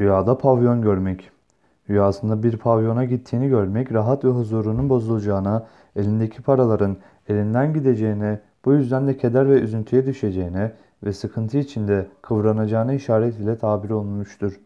Rüyada pavyon görmek. Rüyasında bir pavyona gittiğini görmek rahat ve huzurunun bozulacağına, elindeki paraların elinden gideceğine, bu yüzden de keder ve üzüntüye düşeceğine ve sıkıntı içinde kıvranacağına işaret ile tabir olunmuştur.